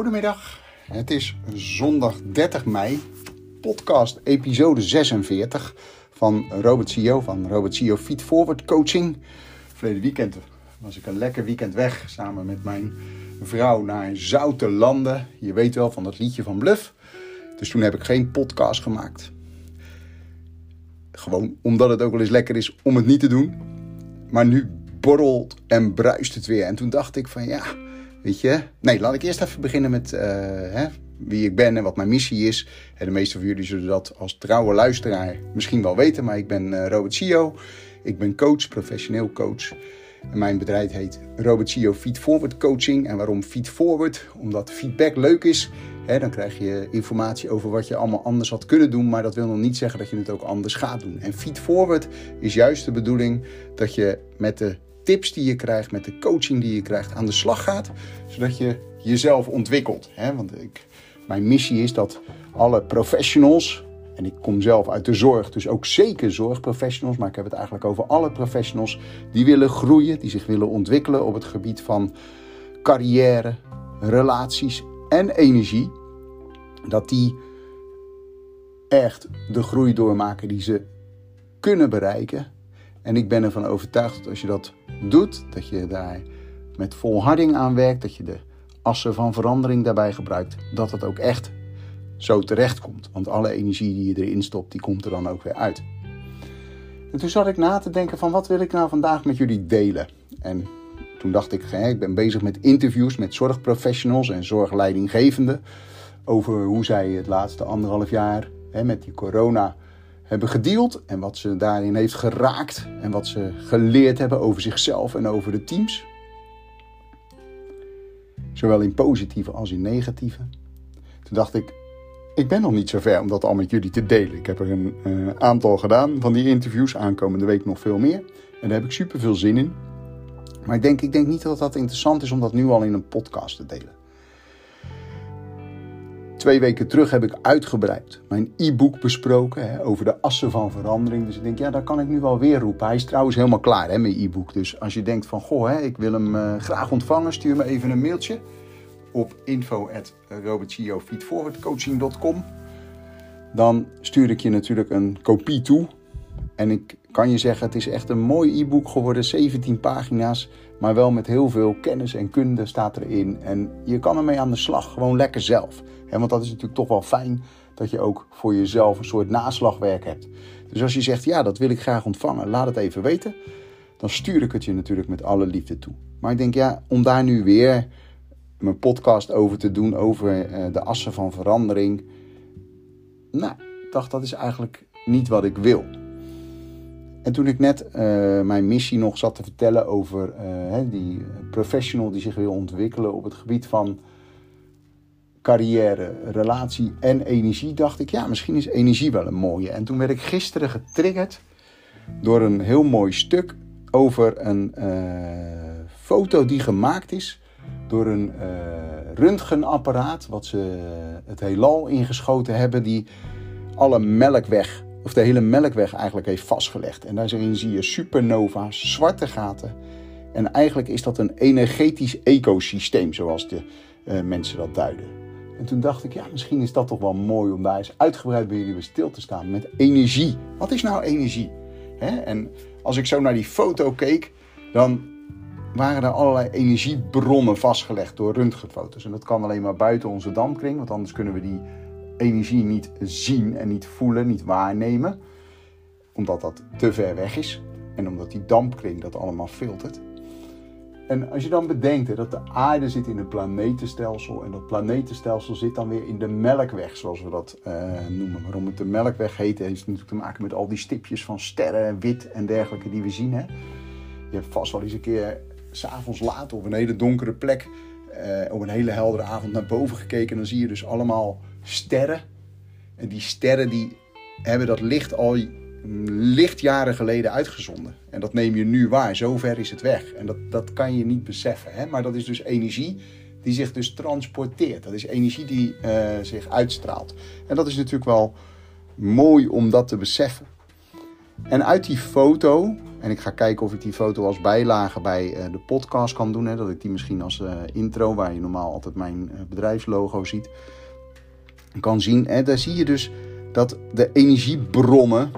Goedemiddag, het is zondag 30 mei, podcast episode 46 van Robert CEO van Robert CEO Feed Forward Coaching. Verleden weekend was ik een lekker weekend weg samen met mijn vrouw naar Zoute Landen. Je weet wel van dat liedje van Bluff. Dus toen heb ik geen podcast gemaakt. Gewoon omdat het ook wel eens lekker is om het niet te doen. Maar nu borrelt en bruist het weer. En toen dacht ik van ja, weet je. Nee, laat ik eerst even beginnen met uh, hè, wie ik ben en wat mijn missie is. De meeste van jullie zullen dat als trouwe luisteraar misschien wel weten. Maar ik ben uh, Robert Cio. Ik ben coach, professioneel coach. En mijn bedrijf heet Robert Cio Feed Forward Coaching. En waarom Feed Forward? Omdat feedback leuk is. He, dan krijg je informatie over wat je allemaal anders had kunnen doen. Maar dat wil nog niet zeggen dat je het ook anders gaat doen. En Feed Forward is juist de bedoeling dat je met de tips die je krijgt, met de coaching die je krijgt, aan de slag gaat. Zodat je jezelf ontwikkelt. He, want ik, mijn missie is dat alle professionals, en ik kom zelf uit de zorg, dus ook zeker zorgprofessionals, maar ik heb het eigenlijk over alle professionals die willen groeien, die zich willen ontwikkelen op het gebied van carrière, relaties en energie, dat die echt de groei doormaken die ze kunnen bereiken. En ik ben ervan overtuigd dat als je dat doet, dat je daar met volharding aan werkt, dat je de assen van verandering daarbij gebruikt, dat het ook echt zo terecht komt. Want alle energie die je erin stopt, die komt er dan ook weer uit. En toen zat ik na te denken van wat wil ik nou vandaag met jullie delen? En toen dacht ik, ik ben bezig met interviews met zorgprofessionals en zorgleidinggevenden over hoe zij het laatste anderhalf jaar met die corona hebben gedeeld en wat ze daarin heeft geraakt en wat ze geleerd hebben over zichzelf en over de teams. Zowel in positieve als in negatieve. Toen dacht ik, ik ben nog niet zo ver om dat al met jullie te delen. Ik heb er een uh, aantal gedaan van die interviews, aankomende week nog veel meer. En daar heb ik super veel zin in. Maar ik denk, ik denk niet dat dat interessant is om dat nu al in een podcast te delen. Twee weken terug heb ik uitgebreid mijn e-book besproken hè, over de assen van verandering. Dus ik denk, ja, daar kan ik nu wel weer roepen. Hij is trouwens helemaal klaar, hè, mijn e-book. Dus als je denkt van, goh, hè, ik wil hem uh, graag ontvangen, stuur me even een mailtje op info.robertciofeedforwardcoaching.com. Dan stuur ik je natuurlijk een kopie toe. En ik kan je zeggen, het is echt een mooi e-book geworden. 17 pagina's, maar wel met heel veel kennis en kunde staat erin. En je kan ermee aan de slag, gewoon lekker zelf. want dat is natuurlijk toch wel fijn dat je ook voor jezelf een soort naslagwerk hebt. Dus als je zegt, ja, dat wil ik graag ontvangen, laat het even weten. Dan stuur ik het je natuurlijk met alle liefde toe. Maar ik denk, ja, om daar nu weer mijn podcast over te doen, over de assen van verandering. Nou, ik dacht, dat is eigenlijk niet wat ik wil. En toen ik net uh, mijn missie nog zat te vertellen over uh, die professional die zich wil ontwikkelen op het gebied van carrière, relatie en energie, dacht ik, ja, misschien is energie wel een mooie. En toen werd ik gisteren getriggerd door een heel mooi stuk over een uh, foto die gemaakt is door een röntgenapparaat, wat ze het heelal ingeschoten hebben, die alle melkweg of de hele melkweg eigenlijk heeft vastgelegd. En daarin zie je supernova's, zwarte gaten. En eigenlijk is dat een energetisch ecosysteem, zoals de uh, mensen dat duiden. En toen dacht ik, ja, misschien is dat toch wel mooi om daar eens uitgebreid bij jullie stil te staan met energie. Wat is nou energie? Hè? En als ik zo naar die foto keek, dan waren er allerlei energiebronnen vastgelegd door röntgenfoto's. En dat kan alleen maar buiten onze dampkring, want anders kunnen we die energie niet zien en niet voelen, niet waarnemen. Omdat dat te ver weg is. En omdat die dampkring dat allemaal filtert. En als je dan bedenkt dat de aarde zit in een planetenstelsel. En dat planetenstelsel zit dan weer in de melkweg, zoals we dat uh, noemen. Waarom het de melkweg heet, heeft natuurlijk te maken met al die stipjes van sterren, wit en dergelijke die we zien. Hè? Je hebt vast wel eens een keer s'avonds laat op een hele donkere plek. Uh, op een hele heldere avond naar boven gekeken. En dan zie je dus allemaal sterren. En die sterren die hebben dat licht al lichtjaren geleden uitgezonden. En dat neem je nu waar. Zo ver is het weg. En dat, dat kan je niet beseffen. Hè? Maar dat is dus energie die zich dus transporteert. Dat is energie die uh, zich uitstraalt. En dat is natuurlijk wel mooi om dat te beseffen. En uit die foto En ik ga kijken of ik die foto als bijlage bij uh, de podcast kan doen. Hè, dat ik die misschien als uh, intro, waar je normaal altijd mijn bedrijfslogo ziet, kan zien. En daar zie je dus dat de energiebronnen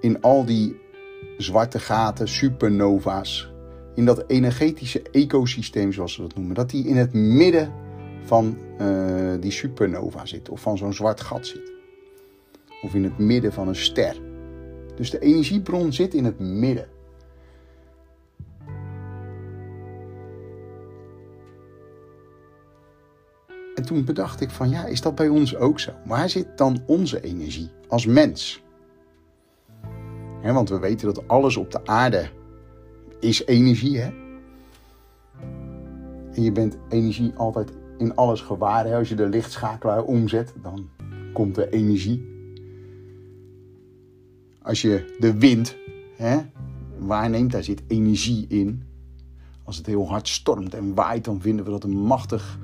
in al die zwarte gaten, supernova's, in dat energetische ecosysteem zoals ze dat noemen, dat die in het midden van die supernova zit of van zo'n zwart gat zit. Of in het midden van een ster. Dus de energiebron zit in het midden. Toen bedacht ik van ja, is dat bij ons ook zo? Waar zit dan onze energie als mens? want we weten dat alles op de aarde is energie, hè? En je bent energie altijd in alles gewaar. Als je de lichtschakelaar omzet, dan komt er energie als je de wind hè, waarneemt, daar zit energie in. Als het heel hard stormt en waait, dan vinden we dat een machtig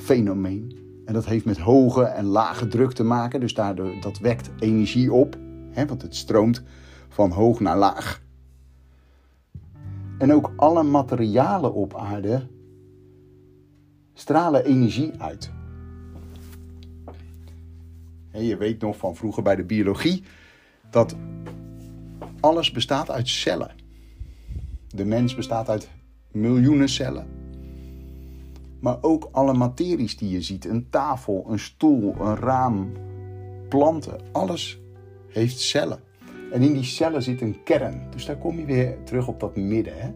fenomeen. En dat heeft met hoge en lage druk te maken. Dus daardoor, dat wekt energie op. Hè, want het stroomt van hoog naar laag. En ook alle materialen op aarde stralen energie uit. En je weet nog van vroeger bij de biologie dat alles bestaat uit cellen. De mens bestaat uit miljoenen cellen. Maar ook alle materies die je ziet, een tafel, een stoel, een raam, planten, alles heeft cellen. En in die cellen zit een kern. Dus daar kom je weer terug op dat midden. Hè?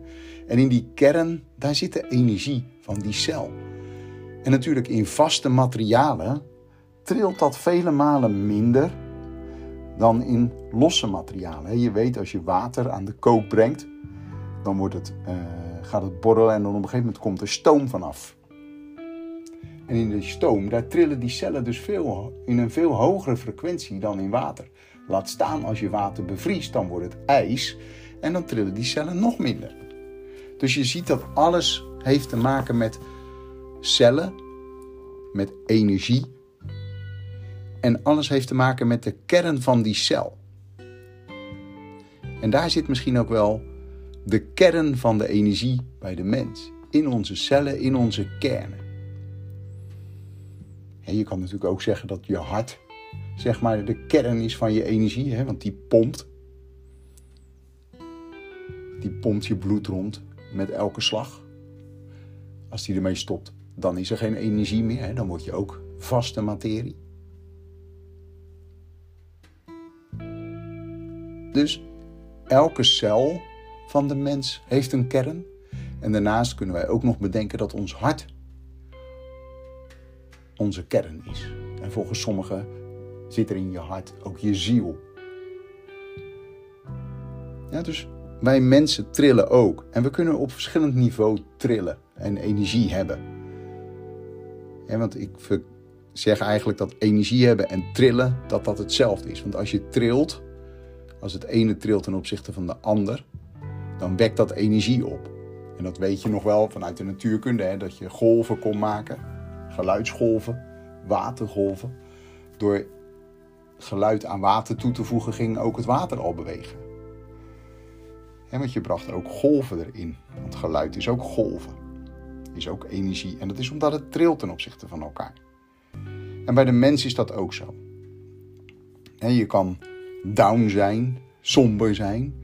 En in die kern, daar zit de energie van die cel. En natuurlijk in vaste materialen trilt dat vele malen minder dan in losse materialen. Je weet als je water aan de kook brengt, dan wordt het, uh, gaat het borrelen en dan op een gegeven moment komt er stoom vanaf. En in die stoom, daar trillen die cellen dus veel, in een veel hogere frequentie dan in water. Laat staan als je water bevriest, dan wordt het ijs en dan trillen die cellen nog minder. Dus je ziet dat alles heeft te maken met cellen, met energie en alles heeft te maken met de kern van die cel. En daar zit misschien ook wel de kern van de energie bij de mens. In onze cellen, in onze kernen. En je kan natuurlijk ook zeggen dat je hart, zeg maar, de kern is van je energie, hè, want die pompt. Die pompt je bloed rond met elke slag. Als die ermee stopt, dan is er geen energie meer. Hè, dan word je ook vaste materie. Dus elke cel van de mens heeft een kern. En daarnaast kunnen wij ook nog bedenken dat ons hart onze kern is. En volgens sommigen zit er in je hart ook je ziel. Ja, dus wij mensen trillen ook. En we kunnen op verschillend niveau trillen en energie hebben. Want ik zeg eigenlijk dat energie hebben en trillen, dat dat hetzelfde is. Want als je trilt, als het ene trilt ten opzichte van de ander, dan wekt dat energie op. En dat weet je nog wel vanuit de natuurkunde, hè, dat je golven kon maken, geluidsgolven, watergolven. Door geluid aan water toe te voegen ging ook het water al bewegen. En want je bracht ook golven erin. Want geluid is ook golven. Is ook energie. En dat is omdat het trilt ten opzichte van elkaar. En bij de mens is dat ook zo. En je kan down zijn, somber zijn.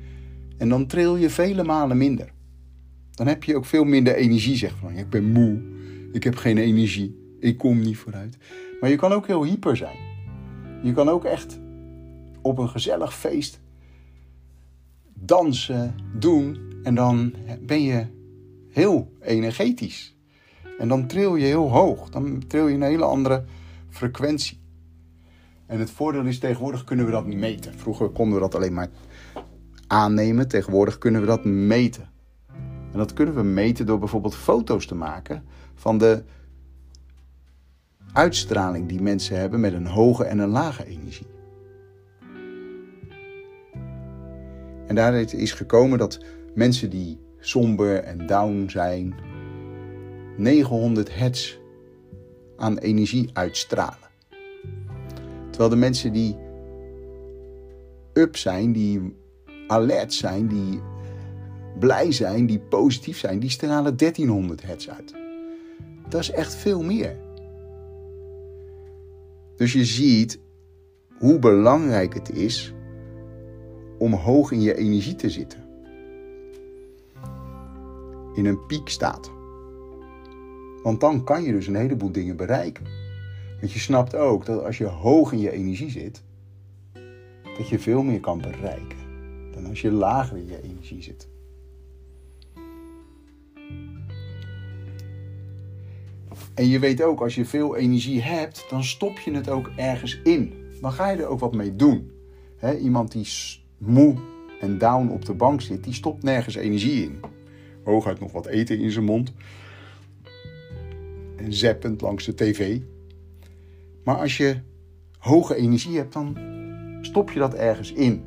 En dan tril je vele malen minder. Dan heb je ook veel minder energie, zeg van. Ik ben moe, ik heb geen energie, ik kom niet vooruit. Maar je kan ook heel hyper zijn. Je kan ook echt op een gezellig feest dansen, doen. En dan ben je heel energetisch. En dan tril je heel hoog. Dan tril je een hele andere frequentie. En het voordeel is, tegenwoordig kunnen we dat meten. Vroeger konden we dat alleen maar aannemen. Tegenwoordig kunnen we dat meten. En dat kunnen we meten door bijvoorbeeld foto's te maken van de uitstraling die mensen hebben met een hoge en een lage energie. En daaruit is gekomen dat mensen die somber en down zijn, 900 hertz aan energie uitstralen. Terwijl de mensen die up zijn, die alert zijn, die blij zijn, die positief zijn, die stralen 1300 hertz uit. Dat is echt veel meer. Dus je ziet hoe belangrijk het is om hoog in je energie te zitten. In een piekstaat. Want dan kan je dus een heleboel dingen bereiken. Want je snapt ook dat als je hoog in je energie zit, dat je veel meer kan bereiken dan als je lager in je energie zit. En je weet ook, als je veel energie hebt, dan stop je het ook ergens in. Dan ga je er ook wat mee doen. iemand die moe en down op de bank zit, die stopt nergens energie in. Hooguit nog wat eten in zijn mond. En zeppend langs de tv. Maar als je hoge energie hebt, dan stop je dat ergens in.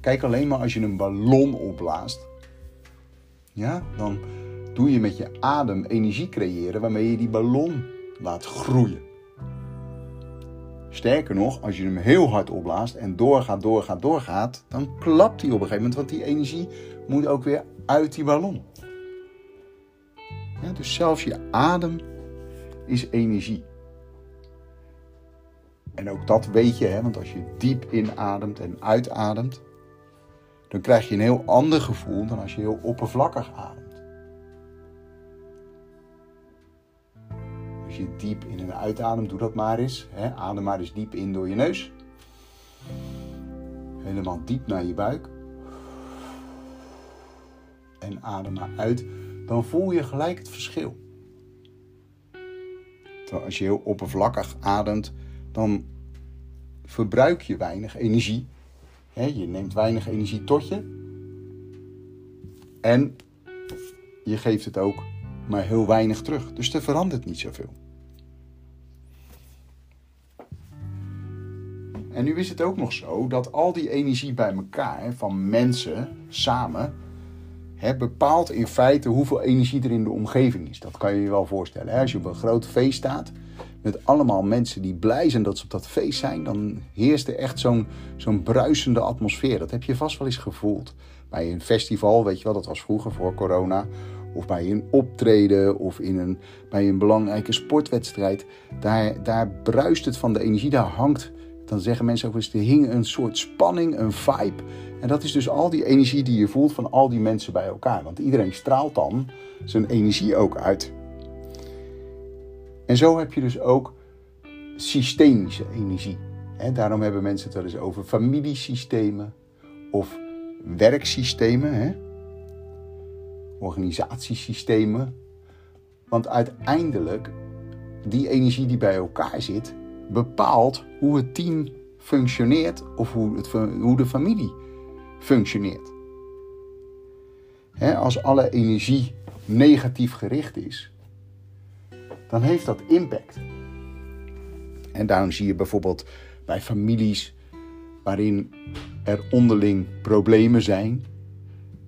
Kijk alleen maar als je een ballon opblaast. Ja, dan doe je met je adem energie creëren waarmee je die ballon laat groeien. Sterker nog, als je hem heel hard opblaast en doorgaat, doorgaat, doorgaat, dan klapt hij op een gegeven moment, want die energie moet ook weer uit die ballon. Ja, dus zelfs je adem is energie. En ook dat weet je, hè, want als je diep inademt en uitademt, dan krijg je een heel ander gevoel dan als je heel oppervlakkig ademt. Als je diep in en uitademt, doe dat maar eens. Hè. Adem maar eens diep in door je neus. Helemaal diep naar je buik. En adem maar uit. Dan voel je gelijk het verschil. Als je heel oppervlakkig ademt, dan verbruik je weinig energie. Je neemt weinig energie tot je. En je geeft het ook maar heel weinig terug. Dus er verandert niet zoveel. En nu is het ook nog zo dat al die energie bij elkaar van mensen samen bepaalt in feite hoeveel energie er in de omgeving is. Dat kan je je wel voorstellen. Als je op een groot feest staat met allemaal mensen die blij zijn dat ze op dat feest zijn, dan heerst er echt zo'n zo'n bruisende atmosfeer. Dat heb je vast wel eens gevoeld. Bij een festival, weet je wel, dat was vroeger voor corona. Of bij een optreden of in een, bij een belangrijke sportwedstrijd. Daar, daar bruist het van de energie, daar hangt dan zeggen mensen ook eens, er hing een soort spanning, een vibe. En dat is dus al die energie die je voelt van al die mensen bij elkaar. Want iedereen straalt dan zijn energie ook uit. En zo heb je dus ook systemische energie. daarom hebben mensen het wel eens over familiesystemen of werksystemen, organisatiesystemen. Want uiteindelijk, die energie die bij elkaar zit, bepaalt hoe het team functioneert of hoe, het, hoe de familie functioneert. als alle energie negatief gericht is, dan heeft dat impact. En daarom zie je bijvoorbeeld bij families waarin er onderling problemen zijn,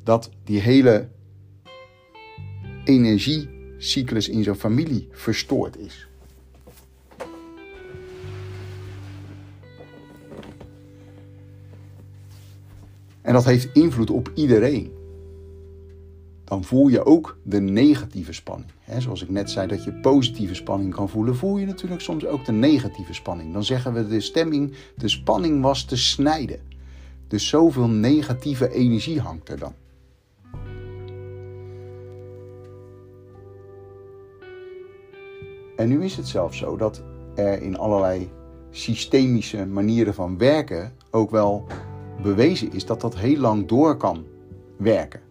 dat die hele energiecyclus in zo'n familie verstoord is. En dat heeft invloed op iedereen. Dan voel je ook de negatieve spanning. zoals ik net zei dat je positieve spanning kan voelen, voel je natuurlijk soms ook de negatieve spanning. Dan zeggen we de stemming, de spanning was te snijden. Dus zoveel negatieve energie hangt er dan. En nu is het zelfs zo dat er in allerlei systemische manieren van werken ook wel bewezen is dat dat heel lang door kan werken.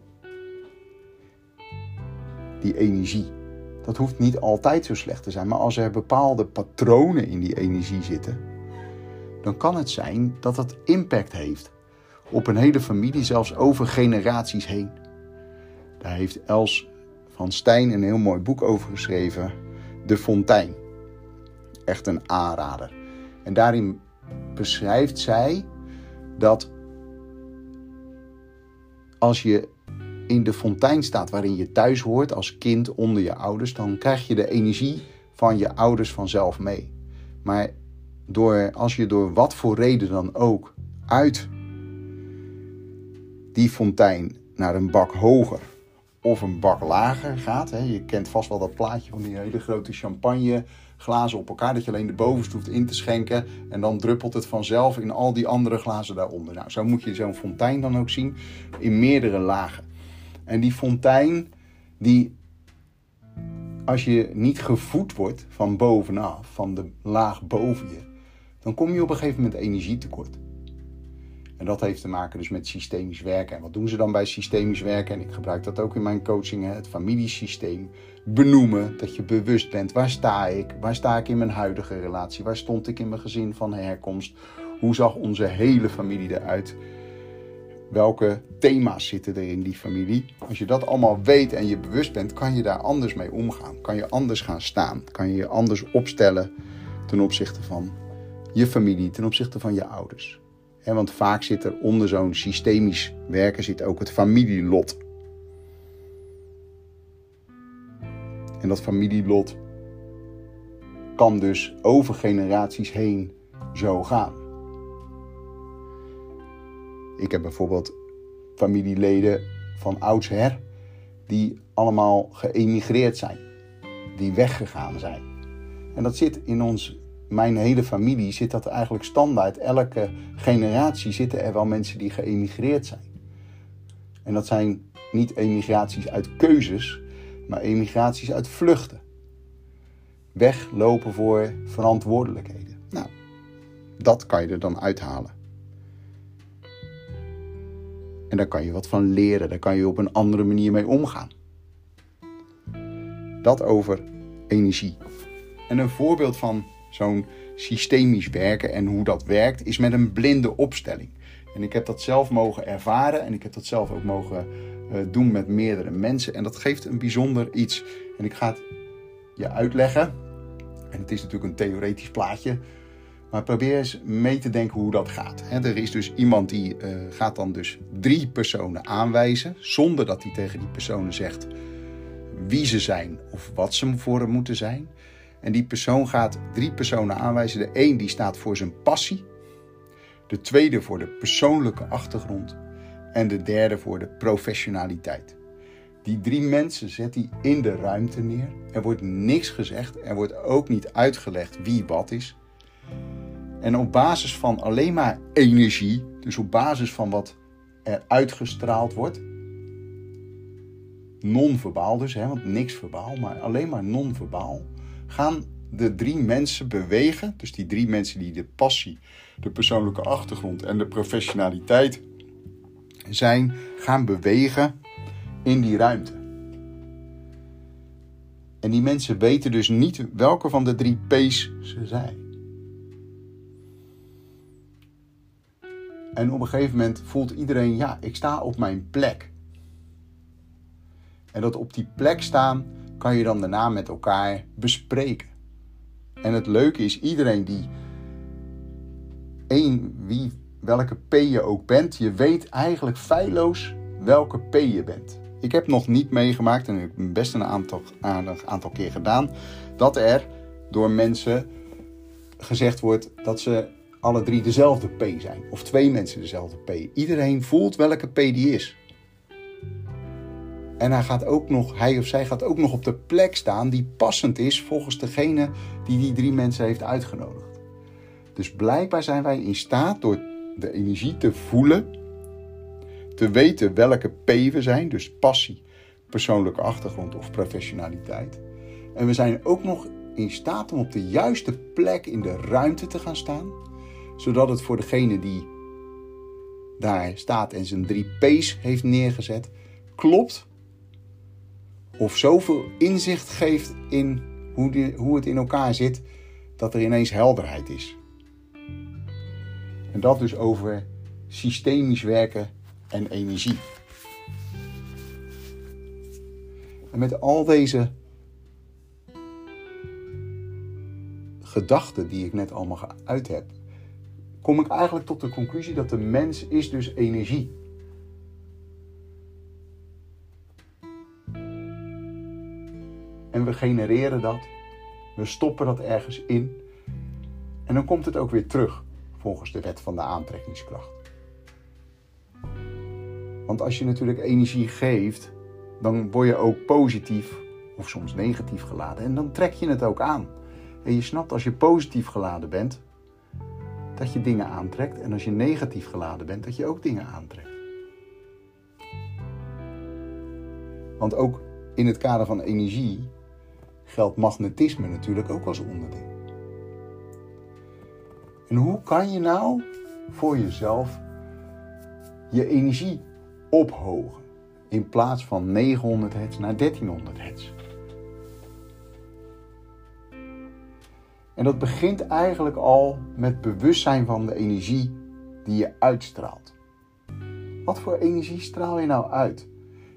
Die energie. Dat hoeft niet altijd zo slecht te zijn, maar als er bepaalde patronen in die energie zitten, dan kan het zijn dat dat impact heeft op een hele familie, zelfs over generaties heen. Daar heeft Els van Stijn een heel mooi boek over geschreven, De Fontein. Echt een aanrader. En daarin beschrijft zij dat als je in de fontein staat waarin je thuis hoort als kind onder je ouders, dan krijg je de energie van je ouders vanzelf mee. Maar door, als je door wat voor reden dan ook uit die fontein naar een bak hoger of een bak lager gaat. Hè. Je kent vast wel dat plaatje van die hele grote champagne glazen op elkaar. Dat je alleen de bovenste hoeft in te schenken. En dan druppelt het vanzelf in al die andere glazen daaronder. Nou, zo moet je zo'n fontein dan ook zien. In meerdere lagen. En die fontein, die als je niet gevoed wordt van bovenaf, van de laag boven je, dan kom je op een gegeven moment energietekort. En dat heeft te maken dus met systemisch werken. En wat doen ze dan bij systemisch werken? En ik gebruik dat ook in mijn coachingen. Het familiesysteem. Benoemen. Dat je bewust bent. Waar sta ik? Waar sta ik in mijn huidige relatie? Waar stond ik in mijn gezin van herkomst? Hoe zag onze hele familie eruit? Welke thema's zitten er in die familie? Als je dat allemaal weet en je bewust bent, kan je daar anders mee omgaan. Kan je anders gaan staan. Kan je je anders opstellen ten opzichte van je familie, ten opzichte van je ouders want vaak zit er onder zo'n systemisch werken zit ook het familielot. En dat familielot kan dus over generaties heen zo gaan. Ik heb bijvoorbeeld familieleden van oudsher die allemaal geëmigreerd zijn, die weggegaan zijn. En dat zit in ons mijn hele familie zit dat eigenlijk standaard. Elke generatie zitten er wel mensen die geëmigreerd zijn. En dat zijn niet emigraties uit keuzes, maar emigraties uit vluchten. Weglopen voor verantwoordelijkheden. Nou, dat kan je er dan uithalen. En daar kan je wat van leren, daar kan je op een andere manier mee omgaan. Dat over energie. En een voorbeeld van zo'n systemisch werken en hoe dat werkt, is met een blinde opstelling. En ik heb dat zelf mogen ervaren en ik heb dat zelf ook mogen uh, doen met meerdere mensen. En dat geeft een bijzonder iets. En ik ga het je uitleggen. En het is natuurlijk een theoretisch plaatje. Maar probeer eens mee te denken hoe dat gaat. er is dus iemand die uh, gaat dan dus drie personen aanwijzen. Zonder dat hij tegen die personen zegt wie ze zijn of wat ze voor hem moeten zijn. En die persoon gaat drie personen aanwijzen. De een die staat voor zijn passie. De tweede voor de persoonlijke achtergrond. En de derde voor de professionaliteit. Die drie mensen zet hij in de ruimte neer. Er wordt niks gezegd. Er wordt ook niet uitgelegd wie wat is. En op basis van alleen maar energie, dus op basis van wat er uitgestraald wordt, non-verbaal dus, hè, want niks verbaal, maar alleen maar non-verbaal, gaan de drie mensen bewegen. Dus die drie mensen die de passie, de persoonlijke achtergrond en de professionaliteit zijn, gaan bewegen in die ruimte. En die mensen weten dus niet welke van de drie P's ze zijn. En op een gegeven moment voelt iedereen, ja, ik sta op mijn plek. En dat op die plek staan, kan je dan daarna met elkaar bespreken. En het leuke is, iedereen die één, wie, welke P je ook bent, je weet eigenlijk feilloos welke P je bent. Ik heb nog niet meegemaakt, en ik heb best een aantal, aantal keer gedaan, dat er door mensen gezegd wordt dat ze alle drie dezelfde P zijn. Of twee mensen dezelfde P. Iedereen voelt welke P die is. En hij, gaat ook nog, hij of zij gaat ook nog op de plek staan die passend is volgens degene die die drie mensen heeft uitgenodigd. Dus blijkbaar zijn wij in staat door de energie te voelen, te weten welke P we zijn, dus passie, persoonlijke achtergrond of professionaliteit. En we zijn ook nog in staat om op de juiste plek in de ruimte te gaan staan, zodat het voor degene die daar staat en zijn drie P's heeft neergezet, klopt of zoveel inzicht geeft in hoe, hoe het in elkaar zit, dat er ineens helderheid is. En dat dus over systemisch werken en energie. En met al deze gedachten die ik net allemaal geuit heb, kom ik eigenlijk tot de conclusie dat de mens is dus energie. En we genereren dat. We stoppen dat ergens in. En dan komt het ook weer terug, volgens de wet van de aantrekkingskracht. Want als je natuurlijk energie geeft, dan word je ook positief of soms negatief geladen. En dan trek je het ook aan. En je snapt als je positief geladen bent, dat je dingen aantrekt. En als je negatief geladen bent, dat je ook dingen aantrekt. Want ook in het kader van energie geldt magnetisme natuurlijk ook als onderdeel. En hoe kan je nou voor jezelf je energie ophogen in plaats van 900 hertz naar 1300 hertz? En dat begint eigenlijk al met bewustzijn van de energie die je uitstraalt. Wat voor energie straal je nou uit?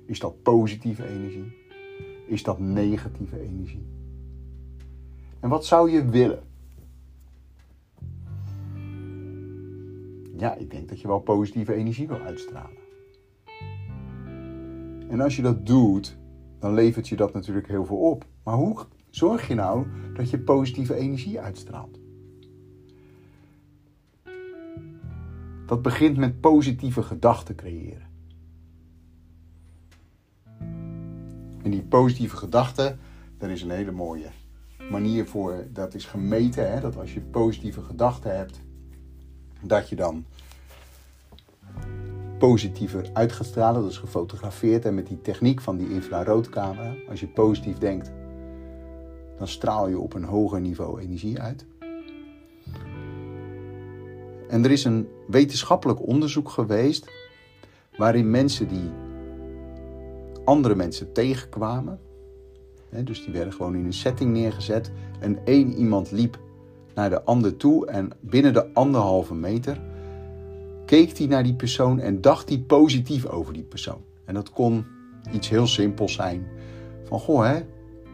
Is dat positieve energie? Is dat negatieve energie? En wat zou je willen? Ja, ik denk dat je wel positieve energie wil uitstralen. En als je dat doet, dan levert je dat natuurlijk heel veel op. Maar hoe zorg je nou dat je positieve energie uitstraalt? Dat begint met positieve gedachten creëren. En die positieve gedachten, daar is een hele mooie manier voor. Dat is gemeten, hè, dat als je positieve gedachten hebt, dat je dan positiever uit gaat stralen. Dat is gefotografeerd en met die techniek van die infraroodcamera. Als je positief denkt, dan straal je op een hoger niveau energie uit. En er is een wetenschappelijk onderzoek geweest waarin mensen die andere mensen tegenkwamen, dus die werden gewoon in een setting neergezet en één iemand liep naar de ander toe en binnen de anderhalve meter keek hij naar die persoon en dacht hij positief over die persoon. En dat kon iets heel simpels zijn. Van goh hè,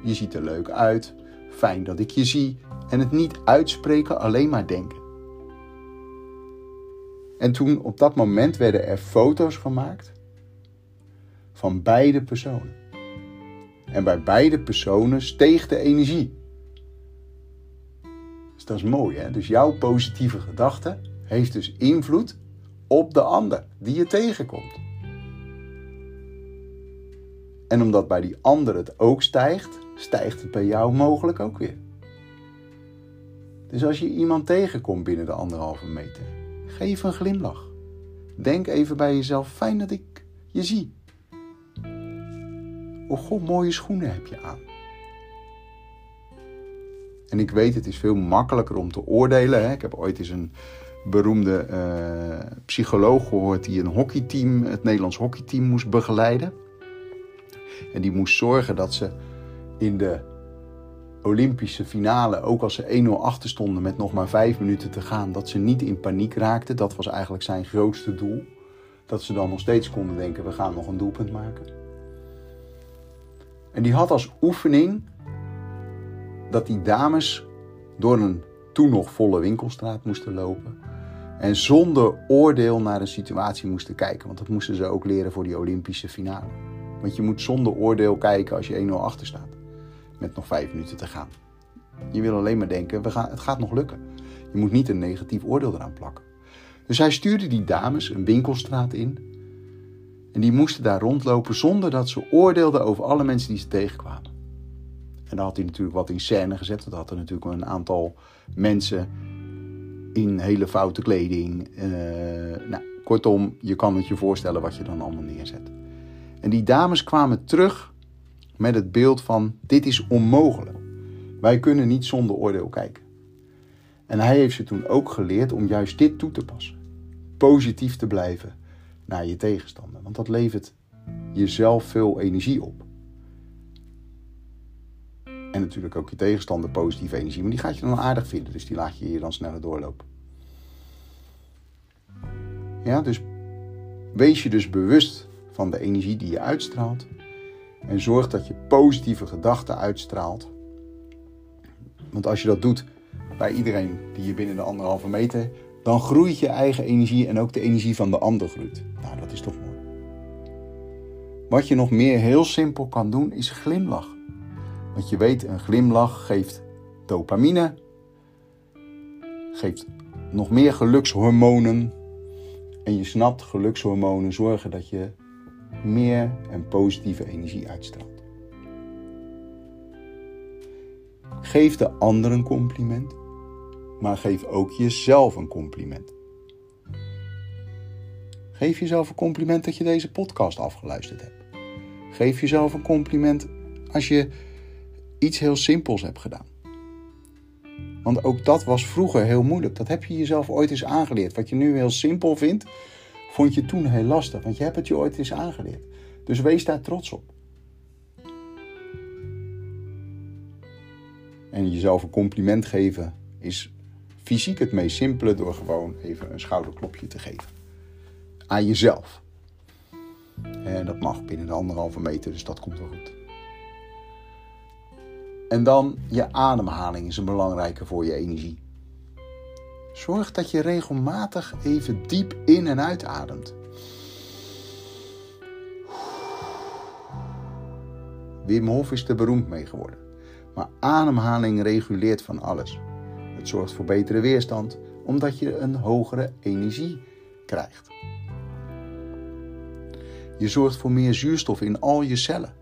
je ziet er leuk uit, fijn dat ik je zie. En het niet uitspreken, alleen maar denken. En toen op dat moment werden er foto's gemaakt van beide personen. En bij beide personen steeg de energie. Dus dat is mooi, hè? Dus jouw positieve gedachte heeft dus invloed op de ander die je tegenkomt. En omdat bij die ander het ook stijgt, stijgt het bij jou mogelijk ook weer. Dus als je iemand tegenkomt binnen de anderhalve meter, geef een glimlach. Denk even bij jezelf: fijn dat ik je zie. Oh god, mooie schoenen heb je aan. En ik weet, het is veel makkelijker om te oordelen. Hè? Ik heb ooit eens een beroemde uh, psycholoog gehoord die een hockeyteam, het Nederlands hockeyteam, moest begeleiden. En die moest zorgen dat ze in de Olympische finale, ook als ze 1-0 achter stonden met nog maar vijf minuten te gaan, dat ze niet in paniek raakten. Dat was eigenlijk zijn grootste doel. Dat ze dan nog steeds konden denken: we gaan nog een doelpunt maken. En die had als oefening dat die dames door een toen nog volle winkelstraat moesten lopen. En zonder oordeel naar een situatie moesten kijken. Want dat moesten ze ook leren voor die Olympische finale. Want je moet zonder oordeel kijken als je 1-0 achter staat. Met nog vijf minuten te gaan. Je wil alleen maar denken, we gaan, het gaat nog lukken. Je moet niet een negatief oordeel eraan plakken. Dus hij stuurde die dames een winkelstraat in. En die moesten daar rondlopen zonder dat ze oordeelden over alle mensen die ze tegenkwamen. En dan had hij natuurlijk wat in scène gezet. Dat had er natuurlijk een aantal mensen in hele foute kleding. Uh, nou, kortom, je kan het je voorstellen wat je dan allemaal neerzet. En die dames kwamen terug met het beeld van: dit is onmogelijk. Wij kunnen niet zonder oordeel kijken. En hij heeft ze toen ook geleerd om juist dit toe te passen. Positief te blijven naar je tegenstander. Want dat levert jezelf veel energie op. En natuurlijk ook je tegenstander positieve energie. Maar die gaat je dan aardig vinden. Dus die laat je hier dan sneller doorlopen. Ja, dus wees je dus bewust van de energie die je uitstraalt. En zorg dat je positieve gedachten uitstraalt. Want als je dat doet bij iedereen die je binnen de anderhalve meter, dan groeit je eigen energie en ook de energie van de ander groeit. Nou, dat is toch mooi. Wat je nog meer heel simpel kan doen, is glimlachen. Want je weet, een glimlach geeft dopamine. geeft nog meer gelukshormonen. En je snapt, gelukshormonen zorgen dat je meer en positieve energie uitstraalt. Geef de ander een compliment, maar geef ook jezelf een compliment. Geef jezelf een compliment dat je deze podcast afgeluisterd hebt. Geef jezelf een compliment als je iets heel simpels hebt gedaan. Want ook dat was vroeger heel moeilijk. Dat heb je jezelf ooit eens aangeleerd. Wat je nu heel simpel vindt, vond je toen heel lastig. Want je hebt het je ooit eens aangeleerd. Dus wees daar trots op. En jezelf een compliment geven is fysiek het meest simpele door gewoon even een schouderklopje te geven. Aan jezelf. En dat mag binnen de anderhalve meter, dus dat komt wel goed. En dan je ademhaling is een belangrijke voor je energie. Zorg dat je regelmatig even diep in en uitademt. Wim Hof is er beroemd mee geworden. Maar ademhaling reguleert van alles. Het zorgt voor betere weerstand, omdat je een hogere energie krijgt. Je zorgt voor meer zuurstof in al je cellen.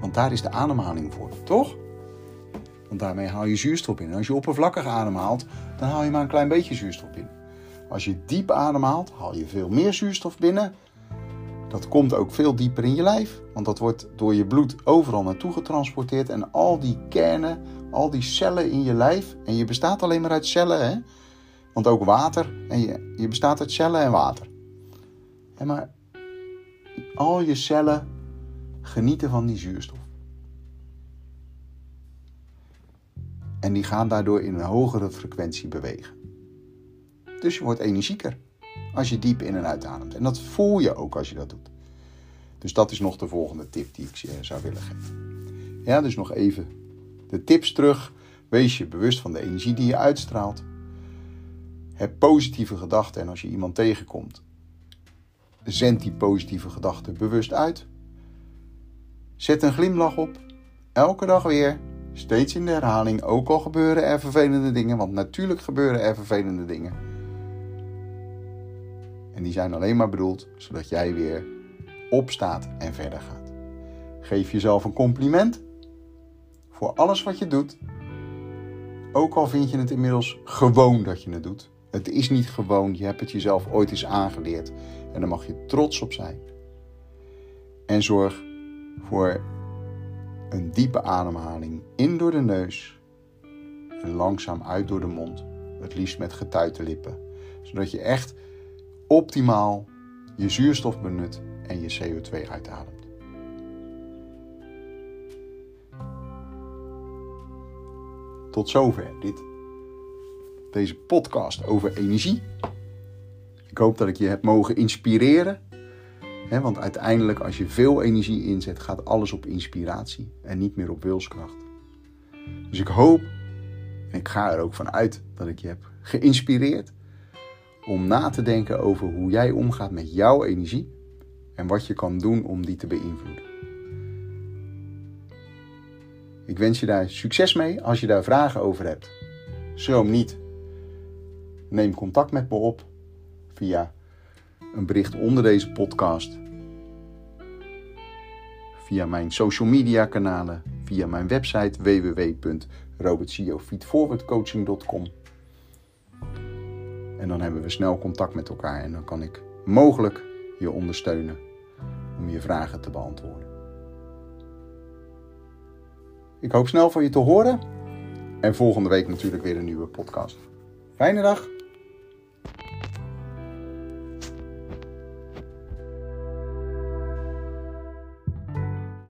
Want daar is de ademhaling voor, toch? Want daarmee haal je zuurstof in. En als je oppervlakkig ademhaalt, dan haal je maar een klein beetje zuurstof binnen. Als je diep ademhaalt, haal je veel meer zuurstof binnen. Dat komt ook veel dieper in je lijf, want dat wordt door je bloed overal naartoe getransporteerd. En al die kernen, al die cellen in je lijf, en je bestaat alleen maar uit cellen, hè? Want ook water, en je, je bestaat uit cellen en water. En maar al je cellen genieten van die zuurstof. En die gaan daardoor in een hogere frequentie bewegen. Dus je wordt energieker als je diep in en uitademt. En dat voel je ook als je dat doet. Dus dat is nog de volgende tip die ik je zou willen geven. Ja, dus nog even de tips terug. Wees je bewust van de energie die je uitstraalt. Heb positieve gedachten en als je iemand tegenkomt, zend die positieve gedachten bewust uit. Zet een glimlach op. Elke dag weer. Steeds in de herhaling. Ook al gebeuren er vervelende dingen. Want natuurlijk gebeuren er vervelende dingen. En die zijn alleen maar bedoeld zodat jij weer opstaat en verder gaat. Geef jezelf een compliment voor alles wat je doet. Ook al vind je het inmiddels gewoon dat je het doet. Het is niet gewoon, je hebt het jezelf ooit eens aangeleerd. En daar mag je trots op zijn. En zorg voor een diepe ademhaling in door de neus en langzaam uit door de mond. Het liefst met getuite lippen. Zodat je echt optimaal je zuurstof benut en je CO2 uitademt. Tot zover dit, deze podcast over energie. Ik hoop dat ik je heb mogen inspireren want uiteindelijk, als je veel energie inzet, gaat alles op inspiratie en niet meer op wilskracht. Dus ik hoop, en ik ga er ook van uit dat ik je heb geïnspireerd om na te denken over hoe jij omgaat met jouw energie en wat je kan doen om die te beïnvloeden. Ik wens je daar succes mee. Als je daar vragen over hebt, schroom niet. Neem contact met me op via een bericht onder deze podcast. Via mijn social media kanalen, via mijn website www.robertciofeedforwardcoaching.com. En dan hebben we snel contact met elkaar en dan kan ik mogelijk je ondersteunen om je vragen te beantwoorden. Ik hoop snel van je te horen en volgende week natuurlijk weer een nieuwe podcast. Fijne dag!